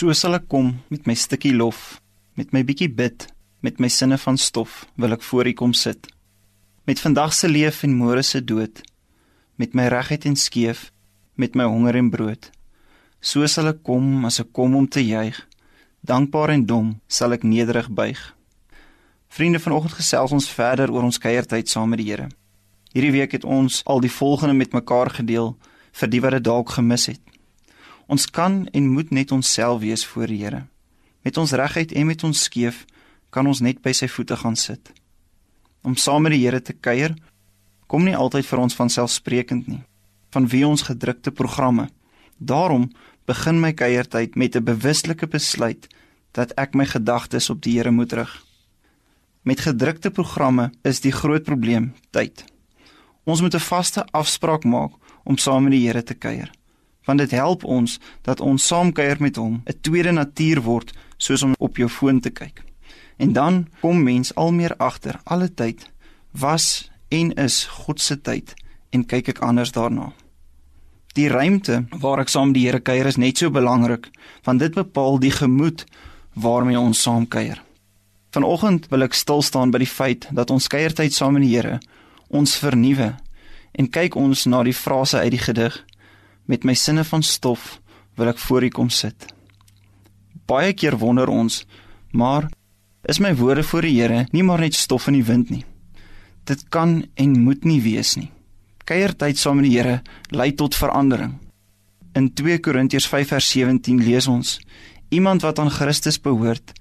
So sal ek kom met my stukkie lof, met my bietjie bid, met my sinne van stof, wil ek voor U kom sit. Met vandag se leef en môre se dood, met my regheid en skeef, met my honger en brood. So sal ek kom as ek kom om te juig, dankbaar en dom sal ek nederig buig. Vriende, vanoggend gesels ons verder oor ons kuiertyd saam met die Here. Hierdie week het ons al die volgende met mekaar gedeel vir die wat dit dalk gemis het. Ons kan en moet net onsself wees voor die Here. Met ons regheid en met ons skeef kan ons net by sy voete gaan sit. Om saam met die Here te kuier kom nie altyd vir ons van selfsprekend nie. Van wie ons gedrukte programme. Daarom begin my kuiertyd met 'n bewuslike besluit dat ek my gedagtes op die Here moet rig. Met gedrukte programme is die groot probleem tyd. Ons moet 'n vaste afspraak maak om saam met die Here te kuier want dit help ons dat ons saamkuier met hom 'n tweede natuur word soos om op jou foon te kyk. En dan kom mens al meer agter alle tyd was en is God se tyd en kyk ek anders daarna. Die ruimte waar ek saam die Here kuier is net so belangrik want dit bepaal die gemoed waarmee ons saam kuier. Vanoggend wil ek stil staan by die feit dat ons kuiertyd saam met die Here ons vernuwe en kyk ons na die frase uit die gedig met my sinne van stof wil ek voor U kom sit. Baie keer wonder ons, maar is my woorde voor die Here nie maar net stof in die wind nie? Dit kan en moet nie wees nie. Kuiertyd saam met die Here lei tot verandering. In 2 Korintiërs 5:17 lees ons: Iemand wat aan Christus behoort,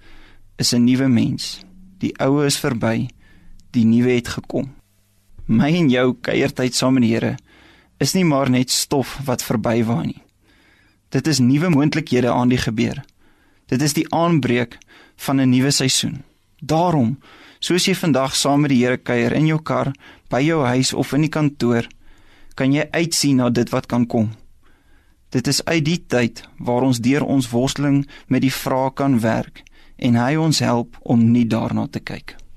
is 'n nuwe mens. Die ou is verby, die nuwe het gekom. My en jou kuiertyd saam met die Here is nie maar net stof wat verbywaan nie. Dit is nuwe moontlikhede aan die gebeur. Dit is die aanbreek van 'n nuwe seisoen. Daarom, soos jy vandag saam met die Here kuier in jou kar, by jou huis of in die kantoor, kan jy uitsien na dit wat kan kom. Dit is uit die tyd waar ons deur ons worsteling met die vrae kan werk en hy ons help om nie daarna te kyk nie.